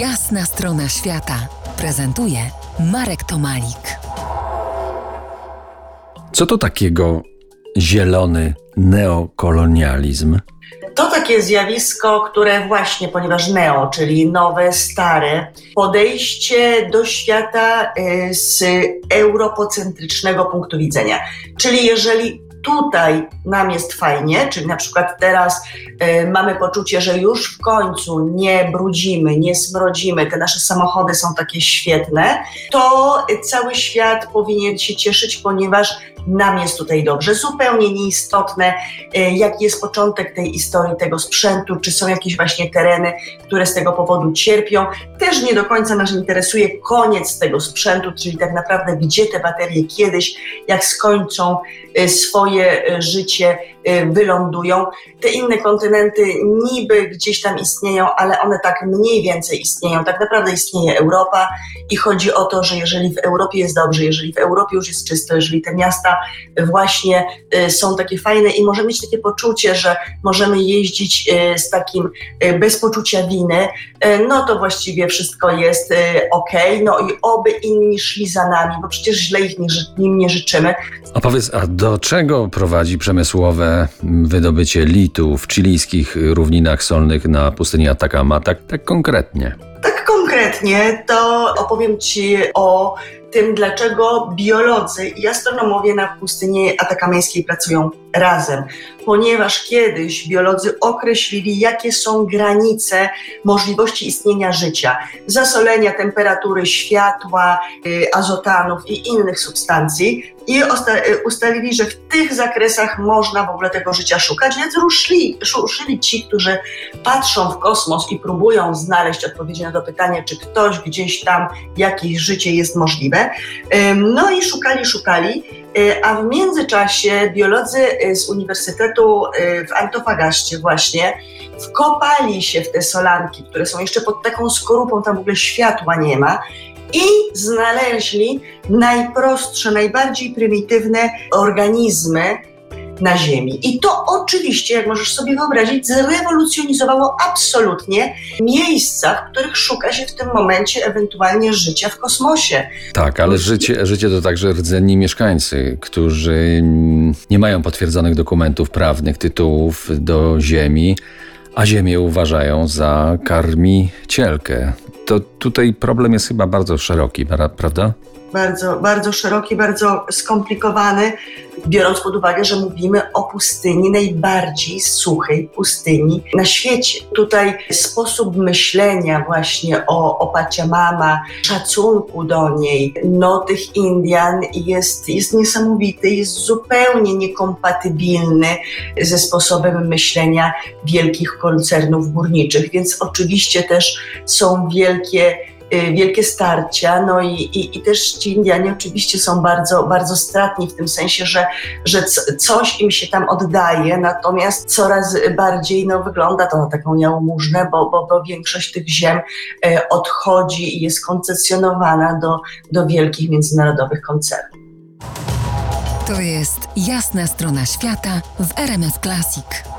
Jasna strona świata prezentuje Marek Tomalik. Co to takiego zielony neokolonializm? To takie zjawisko, które właśnie, ponieważ neo, czyli nowe, stare, podejście do świata y, z europocentrycznego punktu widzenia. Czyli jeżeli tutaj nam jest fajnie, czyli na przykład teraz y, mamy poczucie, że już w końcu nie brudzimy, nie smrodzimy, te nasze samochody są takie świetne, to cały świat powinien się cieszyć, ponieważ nam jest tutaj dobrze. Zupełnie nieistotne, y, jaki jest początek tej historii, tego sprzętu, czy są jakieś właśnie tereny, które z tego powodu cierpią. Też nie do końca nas interesuje koniec tego sprzętu, czyli tak naprawdę gdzie te baterie kiedyś, jak skończą y, swoje y, życie, wylądują. Te inne kontynenty niby gdzieś tam istnieją, ale one tak mniej więcej istnieją. Tak naprawdę istnieje Europa i chodzi o to, że jeżeli w Europie jest dobrze, jeżeli w Europie już jest czysto, jeżeli te miasta właśnie y, są takie fajne i możemy mieć takie poczucie, że możemy jeździć y, z takim y, bez poczucia winy, no to właściwie wszystko jest ok. No i oby inni szli za nami, bo przecież źle ich nie, nim nie życzymy. A powiedz, a do czego prowadzi przemysłowe wydobycie litu w chilijskich równinach solnych na pustyni Atacama? Tak, tak konkretnie. Tak konkretnie to opowiem Ci o tym, dlaczego biolodzy i astronomowie na pustyni atakameńskiej pracują razem. Ponieważ kiedyś biolodzy określili, jakie są granice możliwości istnienia życia, zasolenia, temperatury światła, y, azotanów i innych substancji, i y, ustalili, że w tych zakresach można w ogóle tego życia szukać, więc ruszyli, ruszyli ci, którzy patrzą w kosmos i próbują znaleźć odpowiedzi na to pytanie, czy ktoś gdzieś tam jakieś życie jest możliwe. No i szukali, szukali, y, a w międzyczasie biolodzy y, z Uniwersytetu w Antofagaście właśnie wkopali się w te solanki, które są jeszcze pod taką skorupą, tam w ogóle światła nie ma i znaleźli najprostsze, najbardziej prymitywne organizmy na Ziemi. I to oczywiście, jak możesz sobie wyobrazić, zrewolucjonizowało absolutnie miejsca, w których szuka się w tym momencie ewentualnie życia w kosmosie. Tak, ale życie, życie to także rdzenni mieszkańcy, którzy nie mają potwierdzonych dokumentów prawnych, tytułów do Ziemi, a Ziemię uważają za karmicielkę to tutaj problem jest chyba bardzo szeroki, prawda? Bardzo, bardzo szeroki, bardzo skomplikowany, biorąc pod uwagę, że mówimy o pustyni, najbardziej suchej pustyni na świecie. Tutaj sposób myślenia właśnie o, o Pachamama, szacunku do niej, no tych Indian jest, jest niesamowity, jest zupełnie niekompatybilny ze sposobem myślenia wielkich koncernów górniczych, więc oczywiście też są wielkie Y, wielkie starcia, no i, i, i, też ci Indianie oczywiście są bardzo, bardzo stratni w tym sensie, że, że coś im się tam oddaje, natomiast coraz bardziej no, wygląda to na taką jałmużnę, bo, bo, bo większość tych ziem y, odchodzi i jest koncesjonowana do, do wielkich międzynarodowych koncernów. To jest jasna strona świata w RMS Classic.